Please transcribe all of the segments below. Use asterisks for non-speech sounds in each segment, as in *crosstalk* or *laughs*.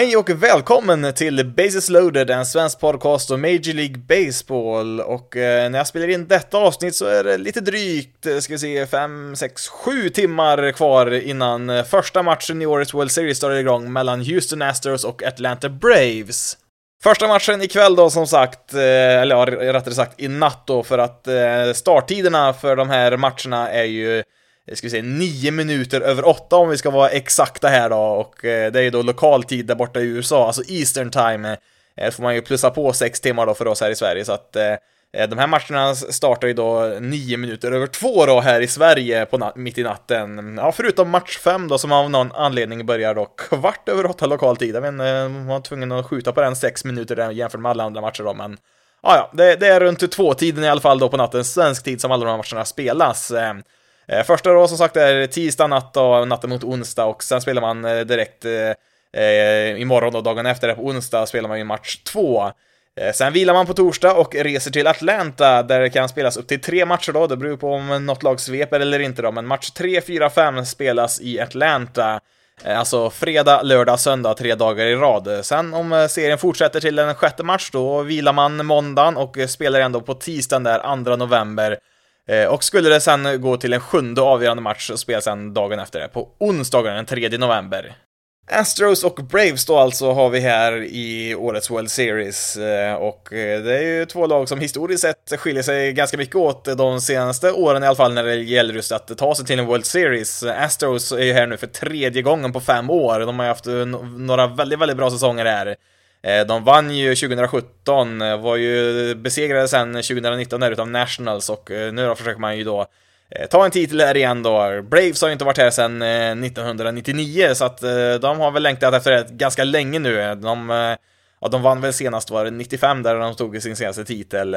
Hej och välkommen till Bases loaded, en svensk podcast om Major League Baseball. Och eh, när jag spelar in detta avsnitt så är det lite drygt, eh, ska vi se, 5, 6, 7 timmar kvar innan eh, första matchen i årets World Series startar igång mellan Houston Astros och Atlanta Braves. Första matchen ikväll då som sagt, eh, eller ja, rättare sagt i natt då, för att starttiderna för de här matcherna är ju Eh, ska vi se, nio minuter över åtta om vi ska vara exakta här då, och eh, det är ju då lokaltid där borta i USA, alltså Eastern time. Eh, eh får man ju plussa på sex timmar då för oss här i Sverige, så att eh, eh de här matcherna startar ju då nio minuter över två då här i Sverige på mitt i natten. Ja, förutom match fem då som av någon anledning börjar då kvart över åtta lokal tid. Jag vet inte, man var tvungen att skjuta på den sex minuter där jämfört med alla andra matcher då, men ja, ja, det, det är runt två-tiden i alla fall då på natten, svensk tid, som alla de här matcherna spelas. Eh, första då som sagt är tisdag natt och natten mot onsdag och sen spelar man eh, direkt eh, eh, imorgon och dagen efter på onsdag spelar man ju match två. Sen vilar man på torsdag och reser till Atlanta där det kan spelas upp till tre matcher då, det beror på om något lag sveper eller inte då, men match 3, 4, 5 spelas i Atlanta. Alltså fredag, lördag, söndag, tre dagar i rad. Sen om serien fortsätter till en sjätte match då vilar man måndagen och spelar ändå på tisdagen där 2 november Eh, och skulle det sen gå till en sjunde avgörande match så spelas sen dagen efter det, på onsdagen den 3 november. Astros och Braves då alltså har vi här i årets World Series eh, och eh, det är ju två lag som historiskt sett skiljer sig ganska mycket åt de senaste åren i alla fall när det gäller just att ta sig till en World Series. Astros är ju här nu för tredje gången på fem år. De har ju haft några väldigt, väldigt bra säsonger här. Eh, de vann ju 2017, eh, var ju besegrade sen 2019 där utav Nationals och eh, nu då försöker man ju då ta en titel här igen då. Braves har ju inte varit här sedan 1999 så att de har väl längtat efter det ganska länge nu. De, ja, de vann väl senast var det 95 där de tog sin senaste titel.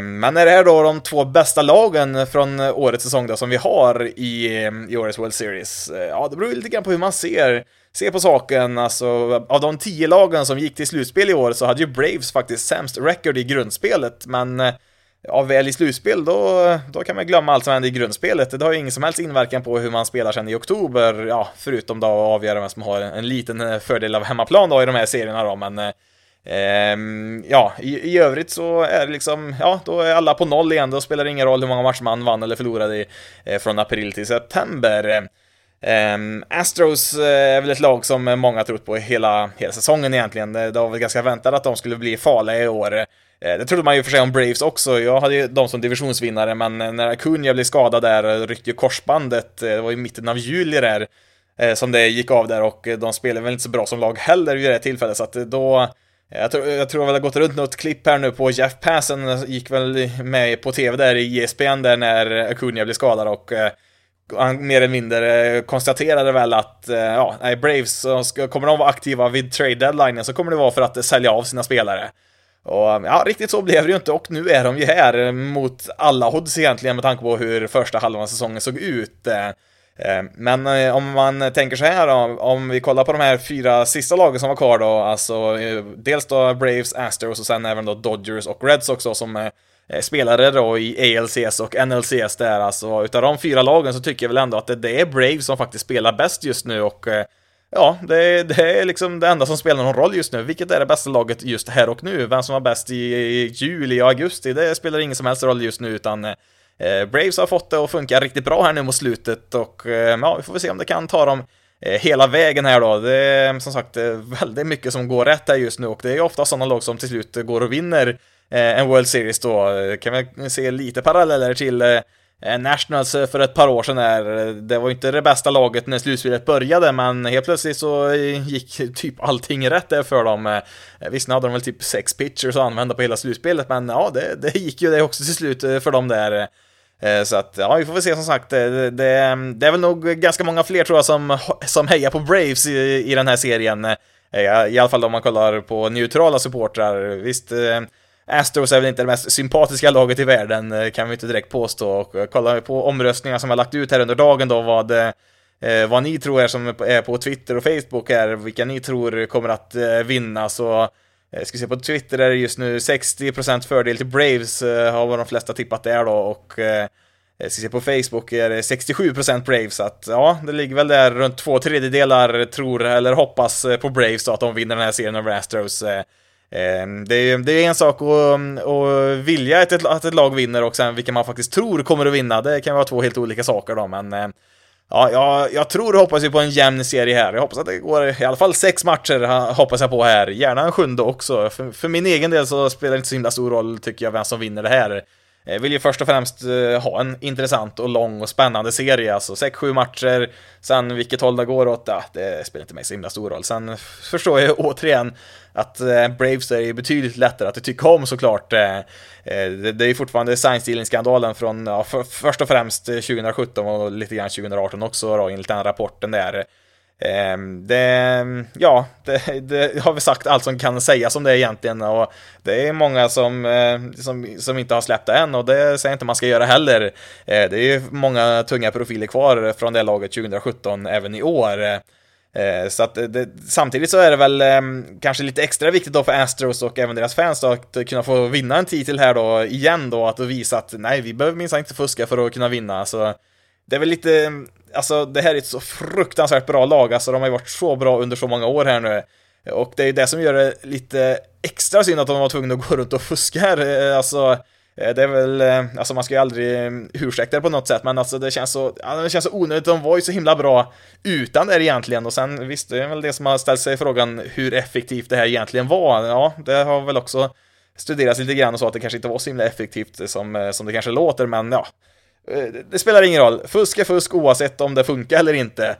Men är det här då de två bästa lagen från årets säsong då som vi har i, i årets World Series? Ja, det beror lite grann på hur man ser se på saken, alltså av de tio lagen som gick till slutspel i år så hade ju Braves faktiskt sämst record i grundspelet, men eh, ja, väl i slutspel då, då kan man glömma allt som hände i grundspelet. Det har ju ingen som helst inverkan på hur man spelar sen i oktober, ja, förutom då att avgöra vem som har en liten eh, fördel av hemmaplan då i de här serierna då, men eh, ehm, ja, i, i, övrigt så är det liksom, ja, då är alla på noll igen, då spelar det ingen roll hur många matcher man vann eller förlorade i, eh, från april till september. Um, Astros uh, är väl ett lag som många trott på hela, hela säsongen egentligen. Det, det var väl ganska väntat att de skulle bli farliga i år. Uh, det trodde man ju för sig om Braves också. Jag hade ju dem som divisionsvinnare, men eh, när Acuna blev skadad där ryckte ju korsbandet. Det var i mitten av juli där som det gick av där och de spelade väl inte så bra som lag heller vid det tillfället, så att då jag tror, jag tror väl det har gått runt något klipp här nu på Jeff Passen gick väl med på tv där i ESPN där när Acuna blev skadad och han mer eller mindre konstaterade väl att, eh, ja, nej, Braves, kommer de vara aktiva vid trade deadline så kommer det vara för att sälja av sina spelare. Och eh, ja, riktigt så blev det ju inte och nu är de ju här mot alla odds egentligen med tanke på hur första halvan av säsongen såg ut. Eh, men om man tänker så här då, om vi kollar på de här fyra sista lagen som var kvar då, alltså dels då Braves, Astros och sen även då Dodgers och Reds också som Eh, spelare då i ALCS och NLCS där alltså. Utav de fyra lagen så tycker jag väl ändå att det, är Braves som faktiskt spelar bäst just nu och eh, Ja, det, det, är liksom det enda som spelar någon roll just nu. Vilket är det bästa laget just här och nu? Vem som var bäst i, juli och augusti, det spelar ingen som helst roll just nu, utan eh, Braves har fått det att funka riktigt bra här nu mot slutet och eh, ja, vi får väl se om det kan ta dem eh, hela vägen här då. Det är som sagt väldigt mycket som går rätt här just nu och det är ofta sådana lag som till slut går och vinner Eh, en World Series då. Eh, kan vi se lite paralleller till eh, Nationals för ett par år sedan där. Det var ju inte det bästa laget när slutspelet började, men helt plötsligt så gick typ allting rätt där för dem. Visst, nu hade de väl typ sex pitchers att använda på hela slutspelet, men ja, det, det gick ju det också till slut för dem där. Så att, ja, vi får väl se som sagt. Det, det, det, är väl nog ganska många fler tror jag som, som hejar på Braves i, i den här serien. I alla fall om man kollar på neutrala supportrar. Visst, Astros är väl inte det mest sympatiska laget i världen, eh, kan vi inte direkt påstå. Och eh, kollar vi på omröstningar som jag lagt ut här under dagen då, vad, eh, vad ni tror är som är på Twitter och Facebook här, vilka ni tror kommer att vinna, så jag ska se på Twitter är det just nu 60% fördel till Braves, har de flesta tippat där då, och jag ska se på Facebook är det 67% Braves, så att ja, det ligger väl där runt två tredjedelar tror eller hoppas på Braves då, att de vinner den här serien över Astros. Ehm, det är, det är en sak att, mm, att vilja att ett, att ett lag vinner och sen vilka man faktiskt tror kommer att vinna. Det kan vara två helt olika saker då, men ehm, ja, jag, jag tror och hoppas ju på en jämn serie här. Jag hoppas att det går i alla fall sex matcher, hoppas jag på här. Gärna en sjunde också. För, för min egen del så spelar det inte så himla stor roll, tycker jag, vem som vinner det här. Jag vill ju först och främst eh, ha en intressant och lång och spännande serie, alltså 6-7 matcher, sen vilket håll det går åt, ja, det spelar inte mig så himla stor roll. Sen förstår jag *laughs* återigen att eh, Braves är betydligt lättare att tycka om såklart. Det är fortfarande sign-stealing-skandalen från, ja, först och främst 2017 och lite grann 2018 också då, enligt den rapporten där. Ehm, det, ja, det, det, har vi sagt allt som kan sägas om det egentligen och det är många som, eh, som, som inte har släppt det än och det säger inte man ska göra heller. Eh, det är ju många tunga profiler kvar från det laget 2017 även i år. Eh, så att det, samtidigt så är det väl ehm, kanske lite extra viktigt då för Astros och även deras fans då att kunna få vinna en titel här då igen då, att visa att nej, vi behöver minsann inte fuska för att kunna vinna. Så det är väl lite alltså det här är ett så fruktansvärt bra lag, alltså de har ju varit så bra under så många år här nu. Och det är ju det som gör det lite extra synd att de var tvungna att gå runt och fuska här, eh, alltså eh, det är väl, eh, alltså man ska ju aldrig mm, ursäkta det på något sätt, men alltså det känns så, ja, det känns så onödigt, de var ju så himla bra utan det egentligen, och sen visst, det är väl det som har ställt sig frågan hur effektivt det här egentligen var, ja, det har väl också studerats lite grann och så att det kanske inte var så himla effektivt som, som det kanske låter, men ja, Eh, det spelar ingen roll. Fusk är fusk oavsett om det funkar eller inte.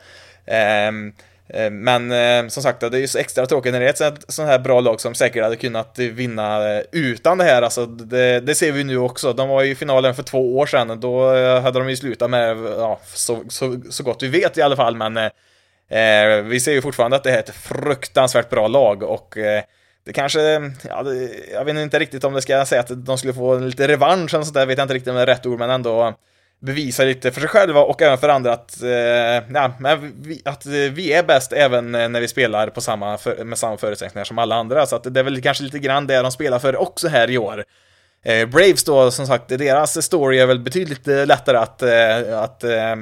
Ehm, eh, men eh, som sagt, det är ju så extra tråkigt när det är ett sånt här bra lag som säkert hade kunnat vinna utan det här. Alltså, det, det ser vi nu också. De var i finalen för två år sedan. Då hade de ju slutat med, ja, så, så, så gott vi vet i alla fall. Men eh, vi ser ju fortfarande att det är ett fruktansvärt bra lag och eh, det kanske, ja, det, jag vet inte riktigt om det ska säga att de skulle få lite revansch eller sånt där, vet jag inte riktigt om det är rätt ord, men ändå bevisa lite för sig själva och även för andra att, eh, ja, men vi, att eh, vi är bäst även eh, när vi spelar på samma, för, med samma förutsättningar som alla andra. Så att det är väl kanske lite grann det de spelar för också här i år. Eh, Braves då, som sagt, deras story är väl betydligt eh, lättare att, eh, att eh,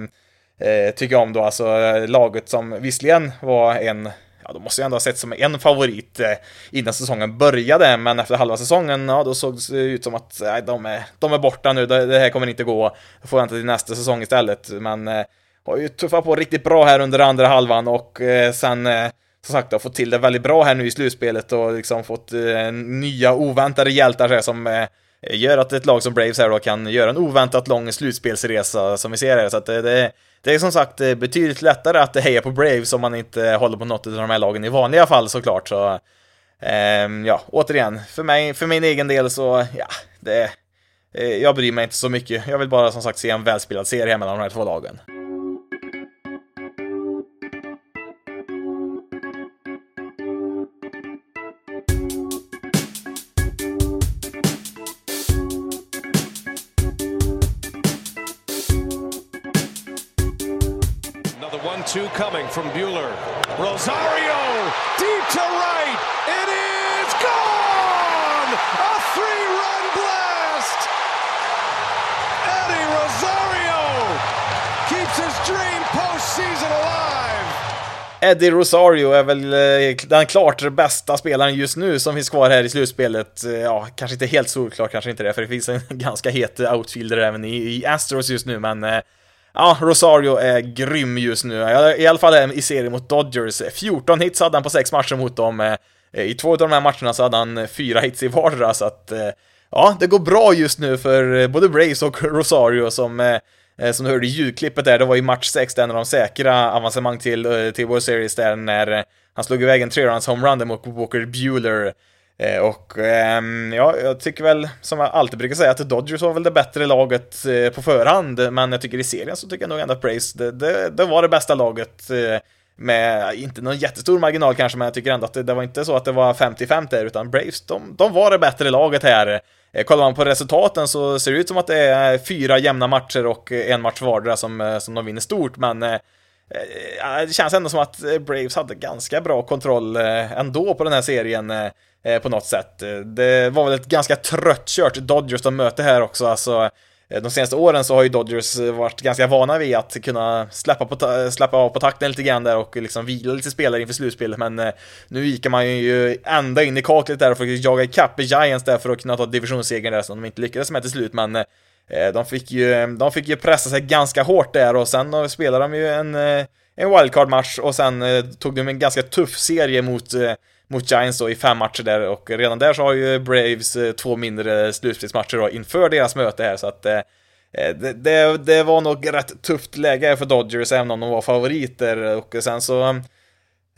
eh, tycka om då, alltså laget som visserligen var en ja, de måste ju ändå ha sett som en favorit eh, innan säsongen började, men efter halva säsongen, ja, då såg det ut som att nej, de, är, de är borta nu, det, här kommer inte gå, då får vänta till nästa säsong istället, men eh, har ju tuffat på riktigt bra här under andra halvan och eh, sen som sagt har fått till det väldigt bra här nu i slutspelet och liksom fått nya oväntade hjältar här som gör att ett lag som Braves här då kan göra en oväntat lång slutspelsresa som vi ser här, så att det, det det är som sagt eh, betydligt lättare att heja på Braves om man inte håller på något av de här lagen i vanliga fall såklart. Så, eh, ja, återigen, för, mig, för min egen del så, ja, det, eh, jag bryr mig inte så mycket. Jag vill bara som sagt se en välspelad serie mellan de här två lagen. Two coming from Bueller. Rosario, deep to right. It is gone! A three-run blast! Eddie Rosario keeps his dream postseason alive! Eddie Rosario är väl eh, den klart bästa spelaren just nu som finns kvar här i slutspelet. Eh, ja, kanske inte helt solklart, kanske inte det, för det finns en *laughs* ganska het outfielder även i, Astros just nu, men eh, Ja, Rosario är grym just nu. I alla fall i serien mot Dodgers. 14 hits hade han på sex matcher mot dem. Eh, I två av de här matcherna så hade han eh, fyra hits i vardera, så att eh, ja, det går bra just nu för både Braves och Rosario som som du hörde i ljudklippet där, det var i match 6, den av de säkra avancemang till, till World Series där när han slog iväg en 3-runs homerun mot Walker Bueller Eh, och ehm, ja, jag tycker väl, som jag alltid brukar säga, att Dodgers var väl det bättre laget eh, på förhand, men jag tycker i serien så tycker jag nog ändå att Braves, det, det, det var det bästa laget eh, med, inte någon jättestor marginal kanske, men jag tycker ändå att det, det var inte så att det var 50-50 där, utan Braves, de, de var det bättre laget här. Kollar man på resultaten så ser det ut som att det är fyra jämna matcher och en match vardera som, som de vinner stort, men Eh, eh, det känns ändå som att eh, Braves hade ganska bra kontroll ändå på den här serien på något sätt. Det var väl ett ganska trött kört Dodgers de möter här också, alltså de senaste åren så har ju Dodgers varit ganska vana vid att kunna släppa, på släppa av på takten lite grann där och liksom vila lite spelare inför slutspelet, men nu gick man ju ända in i kaklet där och fick jaga ikapp Giants där för att kunna ta divisionssegern där som de inte lyckades med till slut, men Eh, de fick ju, de fick ju pressa sig ganska hårt där och sen eh, spelade de ju en, eh, en wildcard-match och sen tog de en ganska tuff serie mot mot Giants då i fem matcher där och redan där så har ju Braves två mindre slutspelsmatcher då inför deras möte här så att det, det, det, var nog rätt tufft läge för Dodgers även om de var favoriter och sen så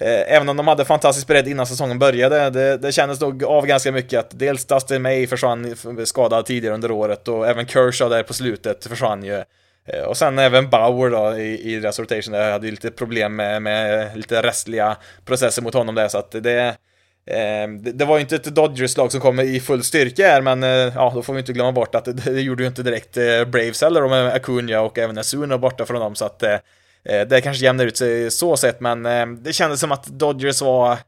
Eh, även om de hade fantastisk bredd innan säsongen började, det, det kändes nog av ganska mycket att dels Dustin May försvann skadad tidigare under året och även Kershaw där på slutet försvann ju. Eh, och sen även Bauer då i, i deras rotation, där hade ju lite problem med, med lite restliga processer mot honom där, så att det, eh, det, det var ju inte ett Dodgers-lag som kom i full styrka här, men eh, ja, då får vi inte glömma bort att det, det gjorde ju inte direkt eh, Braves heller, med Acuna och även Asuna borta från dem, så att eh, Eh, det kanske jämnar ut sig så sett, men eh, det kändes som att Dodgers var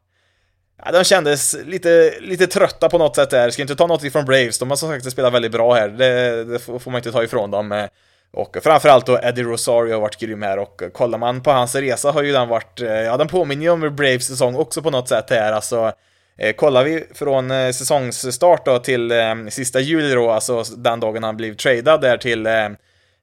Ja, de kändes lite, lite trötta på något sätt där. Ska inte ta något ifrån Braves, de har som sagt spelat väldigt bra här. Det, det får man inte ta ifrån dem. Eh. Och framförallt då Eddie Rosario har varit grym här och kollar man på hans resa har ju den varit, ja den påminner ju om Braves säsong också på något sätt här alltså. Eh, kollar vi från eh, säsongsstart då till eh, sista juli då, alltså den dagen han blev tradad där till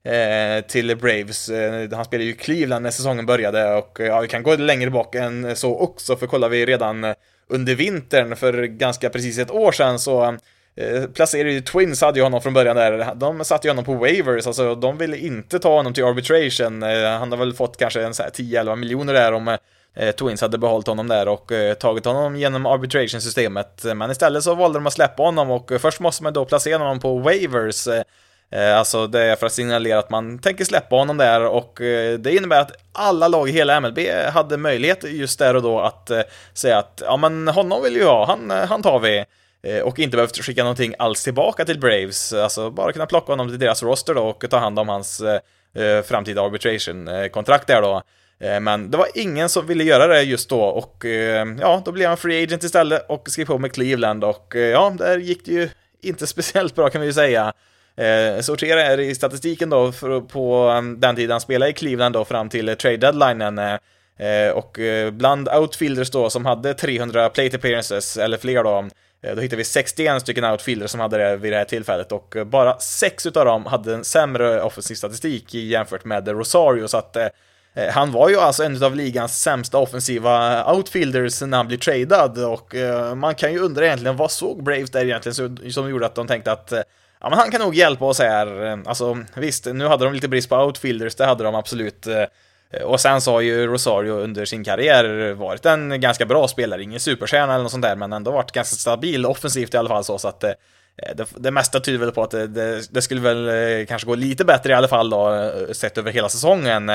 Eh, till Braves. Eh, han spelade ju Cleveland när säsongen började och eh, ja, vi kan gå längre bak än så också, för kollar vi redan under vintern för ganska precis ett år sedan så Eh, placerade ju Twins hade ju honom från början där, de satte ju honom på waivers, alltså de ville inte ta honom till arbitration, eh, han har väl fått kanske en så här 10-11 miljoner där om Twins hade behållit honom där och tagit honom genom arbitration-systemet, men istället så valde de att släppa honom och först måste man då placera honom på waivers, Eh, alltså det är för att signalera att man tänker släppa honom där och eh, det innebär att alla lag i hela MLB hade möjlighet just där och då att eh, säga att ja men honom vill ju ha, han, han tar vi. Och inte behövt skicka någonting alls tillbaka till Braves, alltså bara kunna plocka honom till deras roster då och ta hand om hans framtida arbitration-kontrakt där då. Men det var ingen som ville göra det just då och ja, då blev han free agent istället och skrev på med Cleveland och ja, där gick det ju inte *laughs* speciellt bra kan vi ju säga. Eh, sortera i statistiken då för, på um, den tiden han spelade i Cleveland då fram till trade deadlinen. Eh, eh och eh, bland outfielders då som hade 300 plate appearances eller fler då eh, då hittade vi 61 stycken outfielders som hade det vid det här tillfället och bara 6 utav dem hade en sämre offensiv statistik jämfört med Rosario, så att eh, han var ju alltså en av ligans sämsta offensiva outfielders när han blev tradad och man kan ju undra egentligen vad såg Braves där egentligen som, gjorde att de tänkte att ja men han kan nog hjälpa oss här. Eh, alltså visst, nu hade de lite brist på outfielders, det hade de absolut. Eh, och sen så har ju Rosario under sin karriär varit en ganska bra spelare, ingen superstjärna eller något sånt där, men ändå varit ganska stabil offensivt i alla fall så, så att eh, det, det mesta tyder väl på att det, det, skulle väl kanske gå lite bättre i alla fall då, sett över hela säsongen.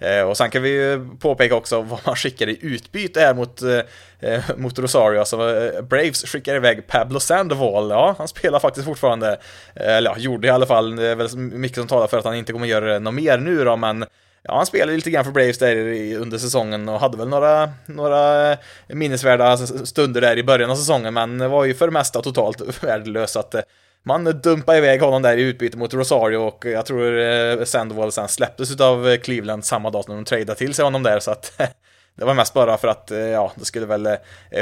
Eh, och sen kan vi ju påpeka också vad man skickar i utbyte här mot, eh, eh, mot Rosario. Alltså, Braves skickar iväg Pablo Sandoval, ja, han spelar faktiskt fortfarande, eller ja, gjorde i alla fall, det är väl mycket som talar för att han inte kommer göra något mer nu då, men ja, han spelade lite grann för Braves där under säsongen och hade väl några, några minnesvärda stunder där i början av säsongen, men var ju för det mesta totalt *laughs* värdelös. att man dumpade iväg honom där i utbyte mot Rosario och jag tror eh, Sandoval sen släpptes av eh, Cleveland samma dag som de tradeade till sig honom där, så att *laughs* det var mest bara för att, eh, ja, det skulle väl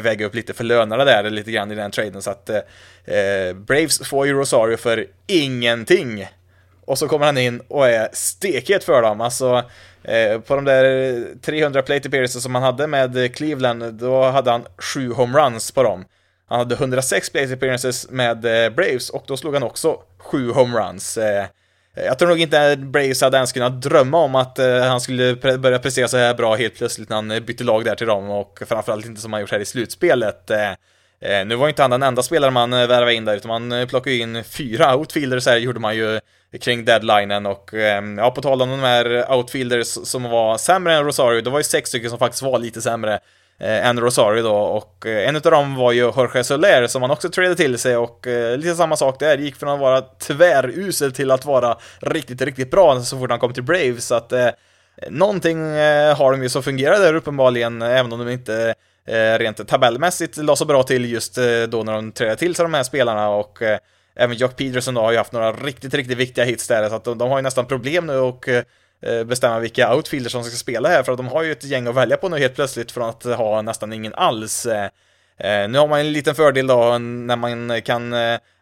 väga upp lite för lönerna där lite grann i den traden, så att eh, Braves får ju Rosario för ingenting. Och så kommer han in och är stekhet för dem. Alltså, eh, på de där 300 plate appearances som han hade med Cleveland, då hade han sju homeruns på dem. Han hade 106 place appearances med eh, Braves och då slog han också sju homeruns. Eh, eh, jag tror nog inte Braves hade ens kunnat drömma om att han skulle pre börja prestera så här bra helt plötsligt när han bytte lag där till dem och framförallt inte som han gjort här i slutspelet. Nu var ju inte han den enda spelaren man värvade in där, utan man plockade in fyra outfielders här, gjorde man ju kring deadlinen och ehm, ja, på tal om de här outfielders som var sämre än Rosario, det var ju sex stycken som faktiskt var lite sämre eh, Rosario då och eh, en av dem var ju Jorge Soler som han också tradade till sig och eh, lite samma sak där, gick från att vara tvärusel till att vara riktigt, riktigt bra så fort han kom till Braves. Så att eh, någonting eh, har de ju som fungerar där uppenbarligen, även om de inte eh, rent tabellmässigt la så bra till just eh, då när de trädde till sig de här spelarna. Och eh, även Jock Peterson då har ju haft några riktigt, riktigt viktiga hits där, så att de, de har ju nästan problem nu och eh, Eh, bestämma vilka outfielders som ska spela här, för att de har ju ett gäng att välja på nu helt plötsligt från att ha nästan ingen alls. Eh, eh, nu har man en liten fördel då när man kan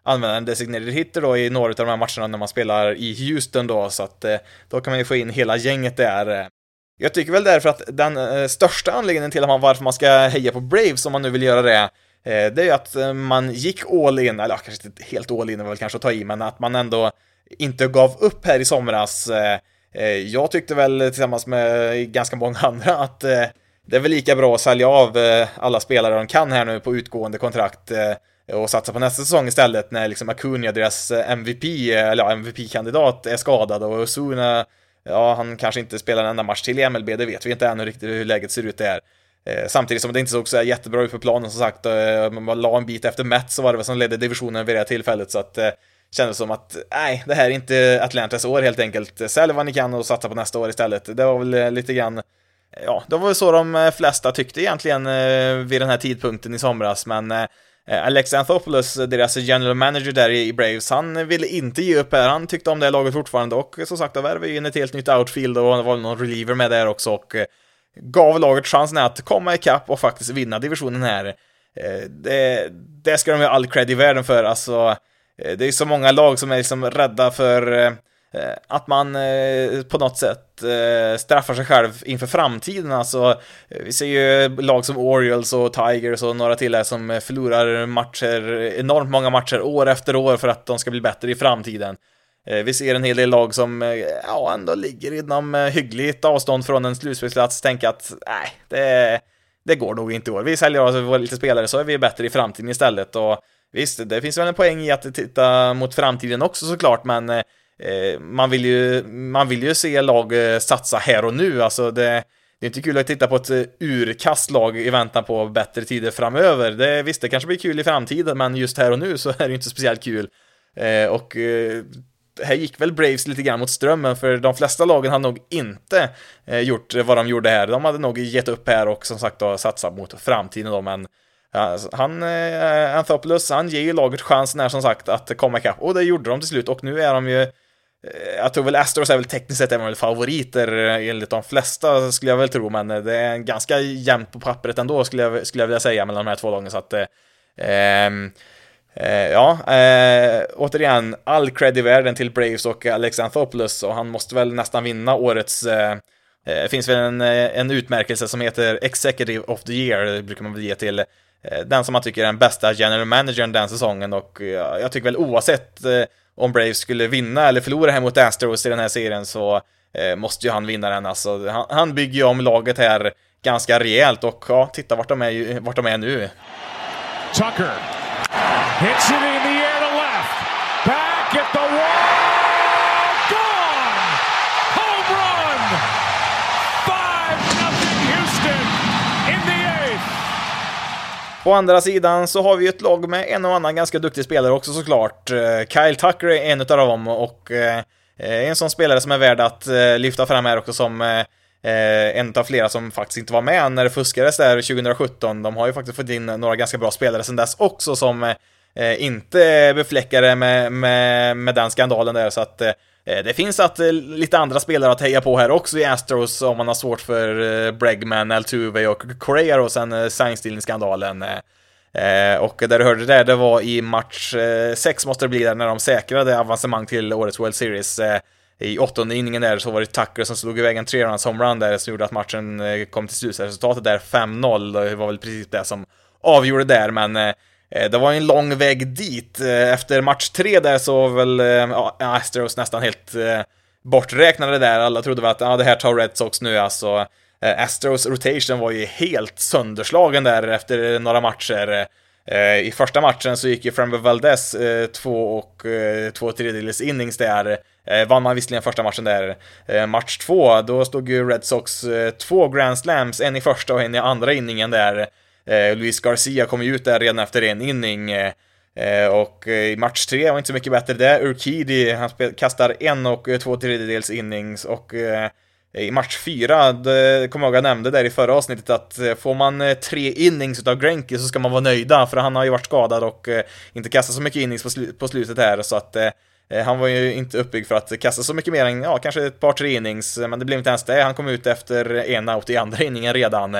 använda en designated hitter då i några av de här matcherna när man spelar i Houston då, så att då kan man ju få in hela gänget där. Jag tycker väl därför att den största anledningen till varför man ska heja på Braves om man nu vill göra det, det är ju att man gick all in, eller kanske inte helt all in var väl kanske att ta i, men att man ändå inte gav upp här i somras Eh, Eh, jag tyckte väl tillsammans med ganska många andra att eh, det är väl lika bra att sälja av eh, alla spelare de kan här nu på utgående kontrakt och satsa på nästa säsong istället när liksom Acuna, deras MVP, eller ja, MVP-kandidat, är skadad och Osuna, ja, han kanske inte spelar en enda match till i MLB, det vet vi inte ännu riktigt hur läget ser ut där. Samtidigt som det inte såg så jättebra ut på planen som sagt, man la en bit efter Mets så var det väl som ledde divisionen vid det tillfället så att kändes som att, nej, det här är inte Atlantas år helt enkelt. Sälj vad ni kan och satsa på nästa år istället. Det var väl eh, lite grann, ja, det var väl så de eh, flesta tyckte egentligen eh, vid den här tidpunkten i somras, men Alex Anthopoulos, deras general manager där i Braves, han ville inte ge upp här. Han tyckte om det här laget fortfarande och som sagt, då värvade vi in ett helt nytt outfield och det var någon reliever med där också och gav laget chansen att komma ikapp och faktiskt vinna divisionen här. Det, det ska de ha all cred i världen för, alltså Eh, det är så många lag som är liksom rädda för eh, eh, att man på något sätt straffar sig själv inför framtiden. Alltså, vi ser ju lag som Orioles och Tigers och några till här som förlorar matcher, enormt många matcher år efter år för att de ska bli bättre i framtiden. Vi ser en hel del lag som ja, ändå ligger inom hyggligt avstånd från en slutspelsplats, tänka att nej, det, det går nog inte i år. Vi säljer av lite spelare så är vi bättre i framtiden istället. Och Visst, det finns väl en poäng i att titta mot framtiden också såklart, men eh, man, vill ju, man vill ju se lag eh, satsa här och nu. Alltså det, det är inte kul att titta på ett eh, urkast lag i väntan på bättre tider framöver. Det, visst, det kanske blir kul i framtiden, men just här och nu så *laughs* är det inte speciellt kul. Eh, och eh, här gick väl Braves lite grann mot strömmen, för de flesta lagen hade nog inte eh, gjort vad de gjorde här. De hade nog gett upp här och som sagt då satsat mot framtiden då, men Alltså, han, eh, Anthopoulos, han ger ju laget chansen här som sagt att komma ikapp. Och det gjorde de till slut. Och nu är de ju eh, jag tror väl Astros är väl tekniskt sett är favoriter eh, enligt de flesta skulle jag väl tro, men eh, det är ganska jämnt på pappret ändå skulle jag, skulle jag vilja säga mellan de här två lagen. Så att eh, ehm, eh, ja, eh, återigen, all cred i världen till Braves och Alex Anthopoulos. Och han måste väl nästan vinna årets det finns väl en, en utmärkelse som heter Executive of the Year, det brukar man väl ge till Eh, Eh, den som man tycker är den bästa general managern den säsongen och eh, jag tycker väl oavsett eh, om Braves skulle vinna eller förlora här mot Astros i den här serien så måste ju han vinna den alltså. Han, bygger ju om laget här ganska rejält och ja, titta vart de är, vart de är nu. Tucker hits it in the På andra sidan så har vi ett lag med en och annan ganska duktig spelare också såklart. Eh, Kyle Tucker är en utav dem och eh, eh, en sån spelare som är värd att lyfta fram här också som en av flera som faktiskt inte var med när det fuskades där 2017. De har ju faktiskt fått in några ganska bra spelare sedan dess också som inte befläckade med, med, med den skandalen där så att Eh, det finns att eh, lite andra spelare att heja på här också i Astros om man har svårt för eh, Bregman, Altuve och Correa och sen signstealing-skandalen. Och där du hörde det, det var i match 6 måste det bli där när de säkrade avancemang till årets World Series. I åttonde inningen där så var det Tucker som slog iväg en tre runs homerun där som gjorde att matchen kom till slutresultatet där 5-0. Det var väl precis det som avgjorde där, men Eh, det var en lång väg dit. Eh, efter match tre där så var väl eh, ja, Astros nästan helt borträknade där. Alla trodde väl att ja, det här tar Red Sox nu alltså. Astros rotation var ju helt sönderslagen där efter några matcher. I första matchen så gick ju Framber Valdez två och två tredjedels innings där. Vann man visserligen första matchen där. Match två, då stod ju Red Sox två Grand Slams, en i första och en i andra inningen där. Eh, Luis Garcia kom ju ut där redan efter en inning. Eh, eh och eh, i match tre var inte så mycket bättre där. Urkidi, han kastar en och två tredjedels innings och i match fyra, det kommer jag ihåg jag nämnde där i förra avsnittet att får man tre innings utav Grenke så ska man vara nöjda för han har ju varit skadad och inte kastat så mycket innings på, på slutet här så att han var ju inte uppbyggd för att kasta så mycket mer än, ja, kanske ett par tre innings, men det blev inte ens det. Han kom ut efter en out i andra inningen redan.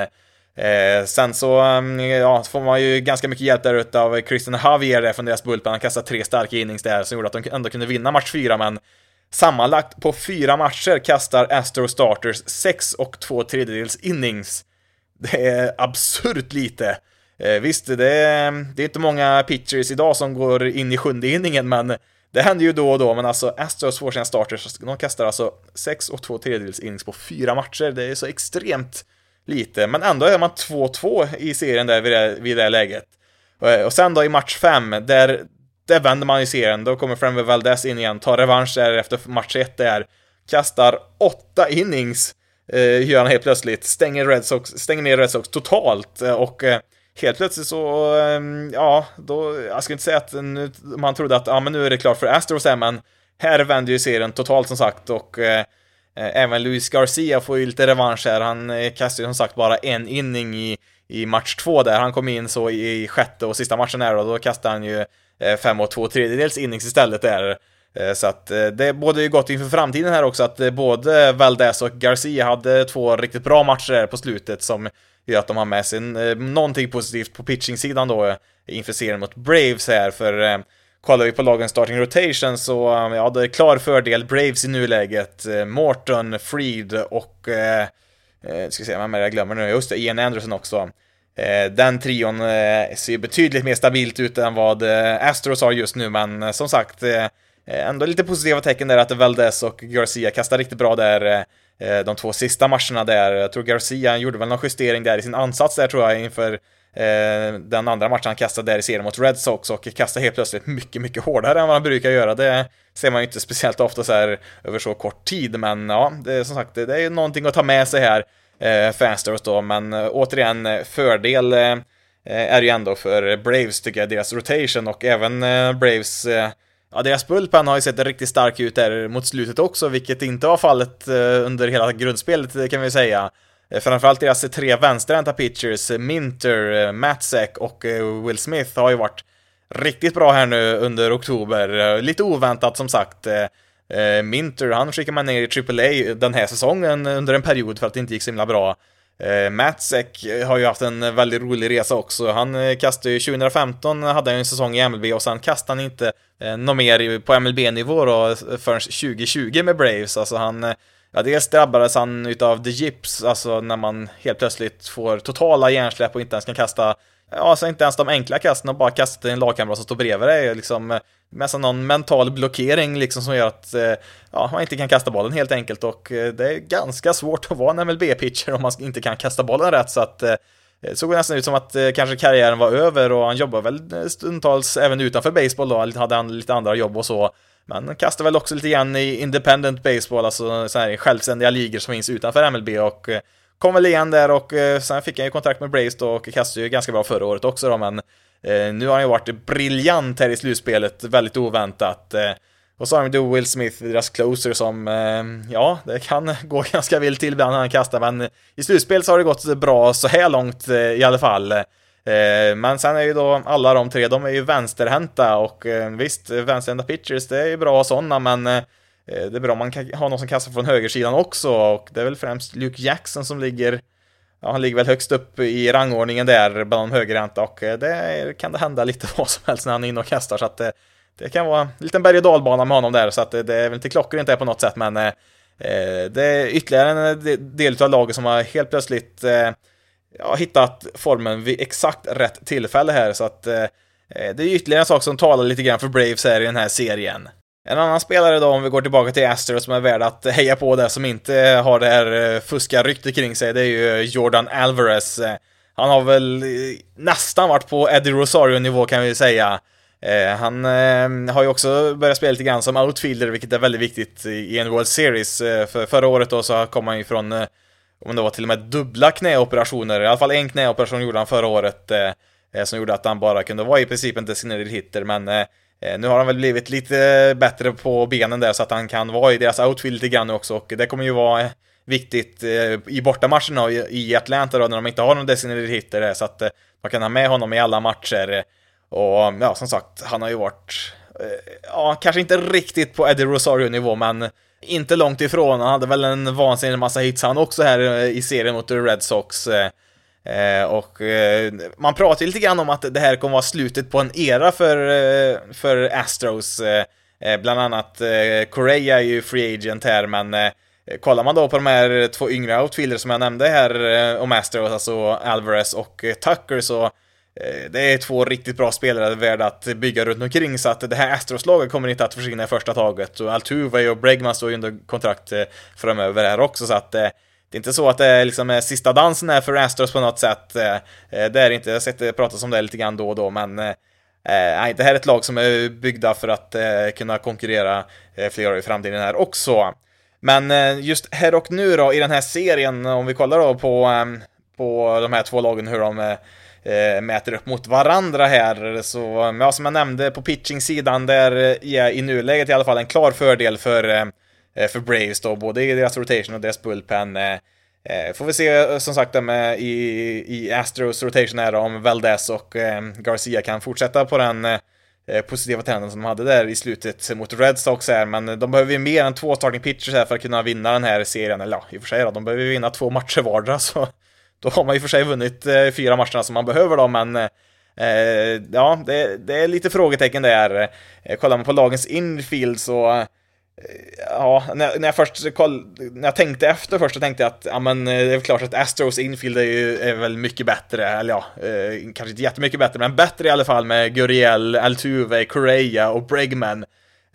Eh, sen så ja, ja, får man ju ganska mycket hjälp där av Christian Javier från deras bullpen. Han kastade tre starka innings där som gjorde att de ändå kunde vinna match fyra, men sammanlagt på fyra matcher kastar Astro Starters sex och två tredjedels innings. Det är absurt lite. Eh, visst, det är, det är inte många pitchers idag som går in i sjunde inningen, men det händer ju då och då, men alltså Astros får sina starters, de kastar alltså sex och två tredjedels innings på fyra matcher. Det är så extremt lite, men ändå är man 2-2 i serien där vid det, vid det läget. Eh, och sen då i match 5, där, där vänder man i serien, då kommer Fremve Valdez in igen, tar revansch där efter match 1 där, kastar 8 innings, eh, gör han helt plötsligt, stänger, Red Sox, stänger ner Red Sox totalt eh, och eh, helt plötsligt så, eh, ja, då, jag skulle inte säga att nu, man trodde att, ja men nu är det klart för Astros här, men här vänder ju serien totalt som sagt och Eh, Eh, även Luis Garcia får ju lite revansch här. Han eh, kastar kastade ju som sagt bara en inning i, i match två där. Han kom in så i sjätte och sista matchen här och då kastade han ju eh, fem och två tredjedels innings istället där. Eh, så att det borde ju gott inför framtiden här också att både Valdez och Garcia hade två riktigt bra matcher här på slutet som gör att de har med sig någonting positivt på pitching-sidan då inför serien mot Braves här för kollar vi på lagens starting rotation så, eh, ja, det är klar fördel Braves i nuläget. Eh, Morton, Freed och, eh, eh ska se, vem är det jag glömmer nu? Just det, Ian Anderson också. Eh, den trion eh, ser betydligt mer stabilt ut än vad eh, Astros har just nu, men eh, som sagt, eh, ändå lite positiva tecken där att Valdez och Garcia kastar riktigt bra där de två sista matcherna där. Jag tror Garcia gjorde väl någon justering där i sin ansats där tror jag inför Eh, den andra matchen han kastade där i serien mot Red Sox och kastade helt plötsligt mycket, mycket hårdare än vad han brukar göra. Det ser man ju inte speciellt ofta så här över så kort tid, men ja, det är som sagt, det, är är någonting att ta med sig här eh, Fansters då, men eh, återigen eh, fördel eh, är ju ändå för Braves tycker jag, deras rotation och även eh, Braves eh, Ja, deras bullpen har ju sett riktigt stark ut där mot slutet också, vilket inte var fallet under hela grundspelet kan vi säga. Eh, framförallt deras tre vänsterhänta pitchers, eh, Minter, eh, Matsek och Will Smith har ju varit riktigt bra här nu under oktober. Lite oväntat som sagt. Minter, han skickar man ner i AAA den här säsongen under en period för att det inte gick så himla bra. Matsek har ju haft en väldigt rolig resa också. Han kastade ju 2015, hade han en säsong i MLB och sen kastade han inte något mer på MLB-nivå då förrän 2020 med Braves. Alltså han Ja, dels drabbades han utav the gips, alltså när man helt plötsligt får totala hjärnsläpp och inte ens kan kasta, ja, alltså inte ens de enkla kasten och bara kasta till en lagkamrat som står bredvid dig, liksom med någon mental blockering liksom som gör att eh, ja, man inte kan kasta bollen helt enkelt och eh, det är ganska svårt att vara en MLB-pitcher om man inte kan kasta bollen rätt så att eh, det såg nästan ut som att kanske karriären var över och han jobbade väl stundtals även utanför baseball då, hade han lite andra jobb och så. Men kastar väl också lite grann i independent baseball, alltså så här självständiga ligor som finns utanför MLB och eh, kom väl igen där och eh, sen fick han ju kontrakt med Braves då och kastade ju ganska bra förra året också då, men eh, nu har han ju varit briljant här i slutspelet, väldigt oväntat. Och så har de då Will Smith, deras closer, som, ja, det kan *laughs* gå ganska vilt till ibland när han kastar, men i slutspel så har det gått bra så här långt i alla fall. Eh, men sen är ju då alla de tre, de är ju vänsterhänta och eh, visst, vänsterhänta pitchers, det är ju bra sådana, men eh, eh, det är bra om man kan ha någon som kastar från högersidan också och det är väl främst Luke Jackson som ligger Ja, han ligger väl högst upp i rangordningen där bland de högerhänta och eh, det kan det hända lite *laughs* vad som helst när han är inne och kastar så att det, det kan vara en liten berg och dalbana med honom där så att det, det är väl inte klockrent det på något sätt men eh, det är ytterligare en del av laget som har helt plötsligt eh, ja, hittat formen vid exakt rätt tillfälle här, så att eh, eh det är ytterligare en sak som talar lite grann för Braves här i den här serien. En annan spelare då, om vi går tillbaka till Astros, som är värd att heja på där, som inte har det här eh, fuska ryktet kring sig, det är ju eh, Jordan Alvarez. Eh, han har väl nästan varit på Eddie Rosario-nivå kan vi säga. Han har ju också börjat spela lite grann som outfielder, vilket är väldigt viktigt i en World Series. För förra året då så kom han ju från, om det var till och med dubbla knäoperationer, i alla fall en knäoperation gjorde han förra året, eh, eh som gjorde att han bara kunde vara i princip en designated hitter, men eh, eh, nu har han väl blivit lite bättre på benen där så att han kan vara i deras outfield lite grann också. Och det kommer ju vara viktigt i bortamatcherna i Atlanta då när de inte har någon designated hitter så att man kan ha med honom i alla matcher. Och ja, som sagt, han har ju varit, eh, ja, kanske inte riktigt på Eddie Rosario-nivå, men inte långt ifrån. Han hade väl en vansinnig massa hits han också här eh, i serien mot Red Sox. Eh, eh, och man pratar ju lite grann om att det här kommer vara slutet på en era för, för Astros. bland annat Correa är ju free agent här, men kollar man då på de här två yngre outfielders som jag nämnde här om Astros, alltså Alvarez och Tucker, så Eh, det är två riktigt bra spelare värda att bygga runt omkring så att det här Astros-laget kommer inte att försvinna i första taget. Och Altuve och Bregman står ju under kontrakt eh, framöver här också så att eh, det är inte så att det är liksom sista dansen här för Astros på något sätt. Det är inte, jag har sett det pratas om det lite grann då och då, men nej, det här är ett lag som är byggda för att kunna konkurrera flera år i framtiden här också. Men just här och nu då i den här serien, om vi kollar då på, på de här två lagen, hur de eh, mäter upp mot varandra här. Så ja, som jag nämnde på pitching-sidan, där eh, är i nuläget i alla fall en klar fördel för, eh, eh, för Braves då, både i deras rotation och deras bullpen. Får vi se som sagt med i, i Astros rotation här om Valdez och Garcia kan fortsätta på den positiva trenden som de hade där i slutet mot Red Sox här, men de behöver ju mer än två starting pitchers här för att kunna vinna den här serien, eller ja, i och för sig då, de behöver vinna två matcher vardera, *laughs* så då har man ju för sig vunnit eh, fyra matcherna som man behöver då, men eh, ja, det, det, är lite frågetecken där. Eh, kollar man på lagens infield så eh, Ja, när, när jag först koll, när jag tänkte efter först så tänkte jag att ja, men, eh, det är klart att Astros infield är, ju, är väl mycket bättre, eller ja, eh, kanske inte jättemycket bättre, men bättre i alla fall med Guriel, Altuve, Correa och Bregman.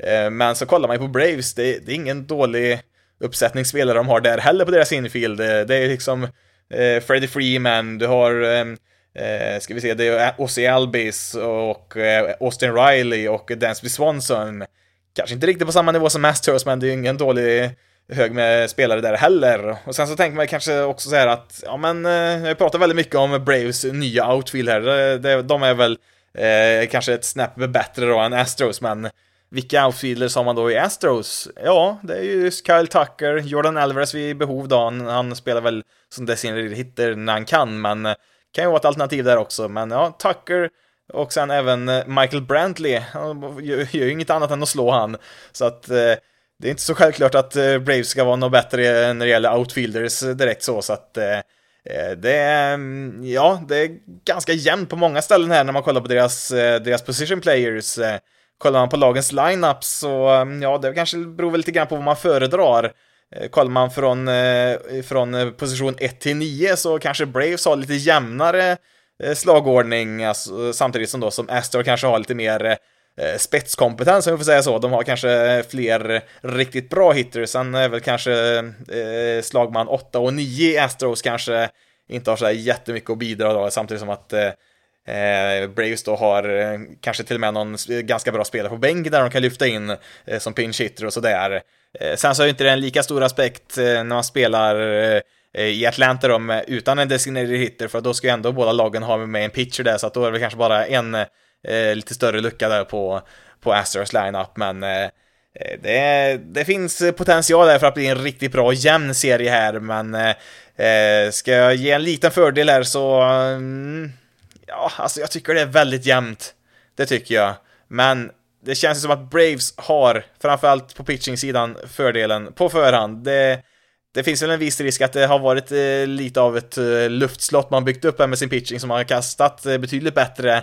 Eh, men så kollar man ju på Braves, det, det, är ingen dålig uppsättning spelare de har där heller på deras infield. Det är liksom eh, Freddie Freeman, du har eh, eh ska vi se, det är Ozzy Albis och eh, Austin Riley och Dansby Swanson. Kanske inte riktigt på samma nivå som Masters, men det är ju ingen dålig hög med spelare där heller. Och sen så tänker man kanske också så här att, ja men, eh, jag pratar väldigt mycket om Braves nya outfield här. Eh, de är väl eh, kanske ett snäpp bättre då än Astros, men vilka outfielders har man då i Astros? Ja, det är ju Kyle Tucker, Jordan Alvarez vid behov då. Han, han spelar väl som designated hitter när han kan, men eh, kan ju vara ett alternativ där också. Men ja, Tucker och sen även eh, Michael Brantley, han gör ju inget annat än att slå han. Så att eh, det är inte så självklart att eh, Braves ska vara något bättre när det gäller outfielders direkt så, så att det är, mm, ja, det är ganska jämnt på många ställen här när man kollar på deras, deras position players. Kollar man på lagens lineup så, mm, ja, det kanske beror väl lite grann på vad man föredrar. Eh, kollar man från, eh, från eh, position 1 till 9 så kanske Braves har lite jämnare slagordning, alltså, samtidigt som då som Astor kanske har lite mer spetskompetens, om vi får säga så. De har kanske fler riktigt bra hitters, sen är väl kanske eh, slagman 8 och 9 i Astros kanske inte har så jättemycket att bidra då, samtidigt som att Eh, Eh, Braves då har eh, kanske till och med någon eh, ganska bra spelare på bänk där de kan lyfta in eh, som pinch hitter och sådär. Eh, sen så är inte det en lika stor aspekt eh, när man spelar eh, i Atlanta då, med, utan en designated hitter, för då ska ju ändå båda lagen ha med en pitcher där, så att då är det kanske bara en eh, lite större lucka där på, på Astros lineup, men det, det, finns potential där för att bli en riktigt bra och jämn serie här, men eh, ska jag ge en liten fördel här så mm, ja, alltså jag tycker det är väldigt jämnt. Det tycker jag. Men det känns som att Braves har, framförallt på pitching-sidan, fördelen på förhand. Det, det finns väl en viss risk att det har varit eh, lite av ett eh, luftslott man byggt upp här med sin pitching som har kastat eh, betydligt bättre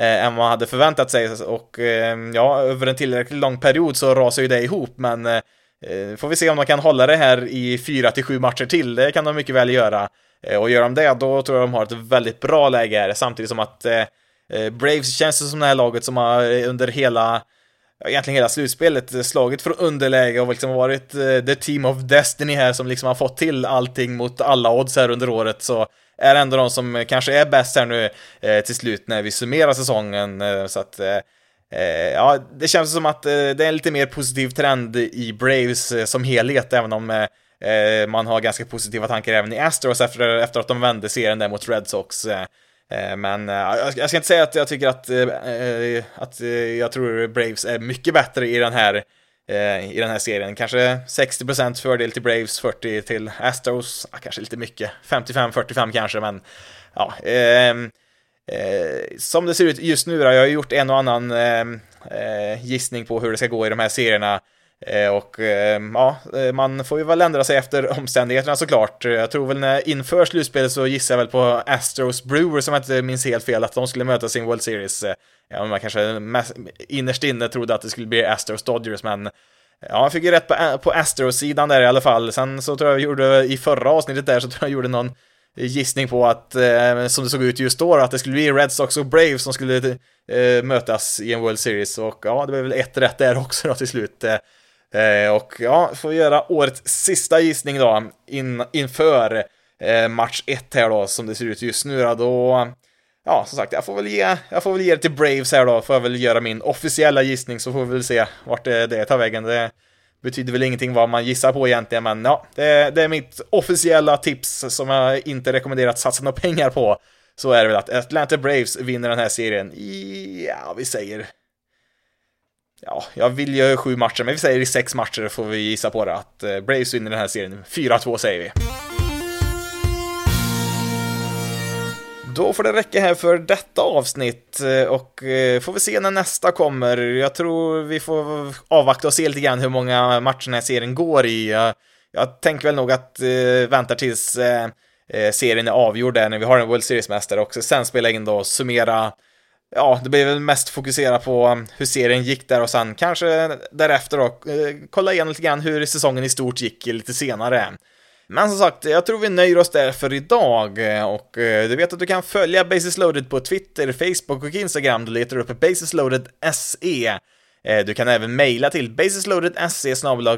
eh, än man hade förväntat sig och eh, ja, över en tillräckligt lång period så rasar ju det ihop men eh, eh får vi se om de kan hålla det här i fyra till sju matcher till, det kan de mycket väl göra. Eh, och gör de det, då tror jag de har ett väldigt bra läge här, samtidigt som att eh, eh Braves känns som det här laget som har eh, under hela egentligen hela slutspelet slagit från underläge och liksom varit the team of destiny här som liksom har fått till allting mot alla odds här under året så är ändå de som kanske är bäst här nu eh, till slut när vi summerar säsongen. Eh, så att eh, ja, det känns som att eh, det är en lite mer positiv trend i Braves eh, som helhet, även om Eh, man har ganska positiva tankar även i Astros efter, efter att de vände serien där mot Red Sox. Eh, eh, men jag ska inte säga att jag tycker att, att jag tror Braves är mycket bättre i den här Eh, i den här serien. Kanske 60% fördel till Braves, 40% till Astros, ja, kanske lite mycket, 55-45 kanske, men ja. Eh, eh, som det ser ut just nu då, jag har gjort en och annan ehm, eh, gissning på hur det ska gå i de här serierna. Eh, och eh, ja, eh, man får ju väl ändra sig efter omständigheterna såklart. Jag tror väl när inför slutspelet så gissar jag väl på Astros Brewers, som jag inte minns helt fel, att de skulle möta sin World Series ja, man kanske innerst inne trodde att det skulle bli Astros Dodgers, men ja, jag fick ju rätt på, på Astros-sidan där i alla fall. Sen så tror jag jag gjorde, i förra avsnittet där, så tror jag jag gjorde någon gissning på att, eh, som det såg ut just då, att det skulle bli Red Sox och Braves som skulle eh, mötas i en World Series. Och ja, det blev väl ett rätt där också då till slut. Eh, och ja, får vi göra årets sista gissning då, in, inför eh, match 1 här då, som det ser ut just nu då. då ja, som sagt, jag får väl ge, jag får väl ge det till Braves här då, får jag väl göra min officiella gissning så får vi väl se vart det, det tar vägen. Det betyder väl ingenting vad man gissar på egentligen, men ja, det, det är mitt officiella tips som jag inte rekommenderar att satsa några pengar på. Så är det väl att Atlanta Braves vinner den här serien i, ja, vi säger Ja, jag vill ju sju matcher, men vi säger i sex matcher får vi gissa på det att eh, Braves vinner den här serien. 4-2 säger vi. Då får det räcka här för detta avsnitt eh, och eh, får vi se när nästa kommer. Jag tror vi får avvakta och se lite grann hur många matcher den här serien går i. Jag, tänker väl nog att eh, vänta tills eh, serien är avgjord där när vi har en World Series-mästare också, sen spela in då och summera Ja, det blir väl mest fokusera på um, hur serien gick där och sen kanske därefter då eh, kolla igen lite grann hur säsongen i stort gick lite senare. Men som sagt, jag tror vi nöjer oss där för idag eh, och eh, du vet att du kan följa Basis Loaded på Twitter, Facebook och Instagram. Du letar upp BasisLoaded.se. Du kan även mejla till basisloadedse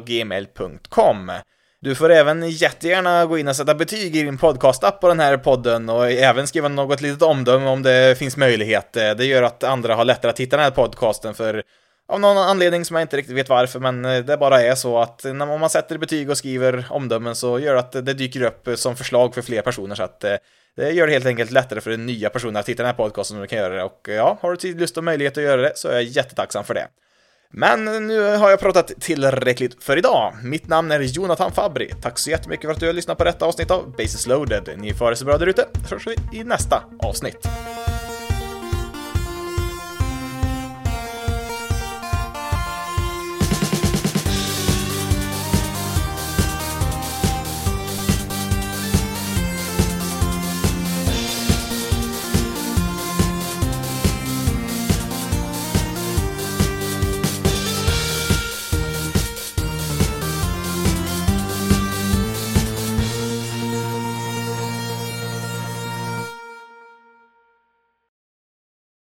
gmail.com. Du får även jättegärna gå in och sätta betyg i din podcastapp på den här podden och även skriva något litet omdöme om det finns möjlighet. Det gör att andra har lättare att hitta den här podcasten för av någon anledning som jag inte riktigt vet varför, men det bara är så att när man sätter betyg och skriver omdömen så gör det att det dyker upp som förslag för fler personer, så att eh, det gör det helt enkelt lättare för nya personer att hitta den här podcasten som du kan göra det. Och ja, har du tid, lust och möjlighet att göra det så är jag jättetacksam för det. Men nu har jag pratat tillräckligt för idag. Mitt namn är Jonathan Fabri. Tack så jättemycket för att du har lyssnat på detta avsnitt av Basis loaded. Ni får ha det så bra där ute, så hörs vi i nästa avsnitt.